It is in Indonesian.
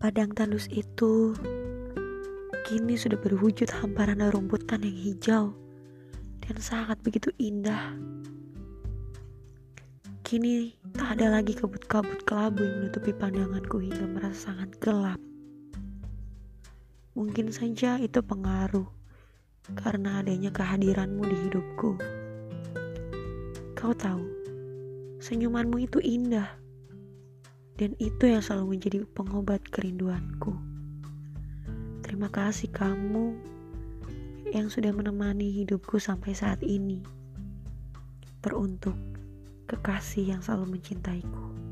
Padang tandus itu kini sudah berwujud hamparan rumputan yang hijau dan sangat begitu indah. Kini tak ada lagi kabut-kabut kelabu yang menutupi pandanganku hingga merasa sangat gelap. Mungkin saja itu pengaruh karena adanya kehadiranmu di hidupku. Kau tahu, senyumanmu itu indah dan itu yang selalu menjadi pengobat kerinduanku. Terima kasih kamu yang sudah menemani hidupku sampai saat ini. Teruntuk kekasih yang selalu mencintaiku.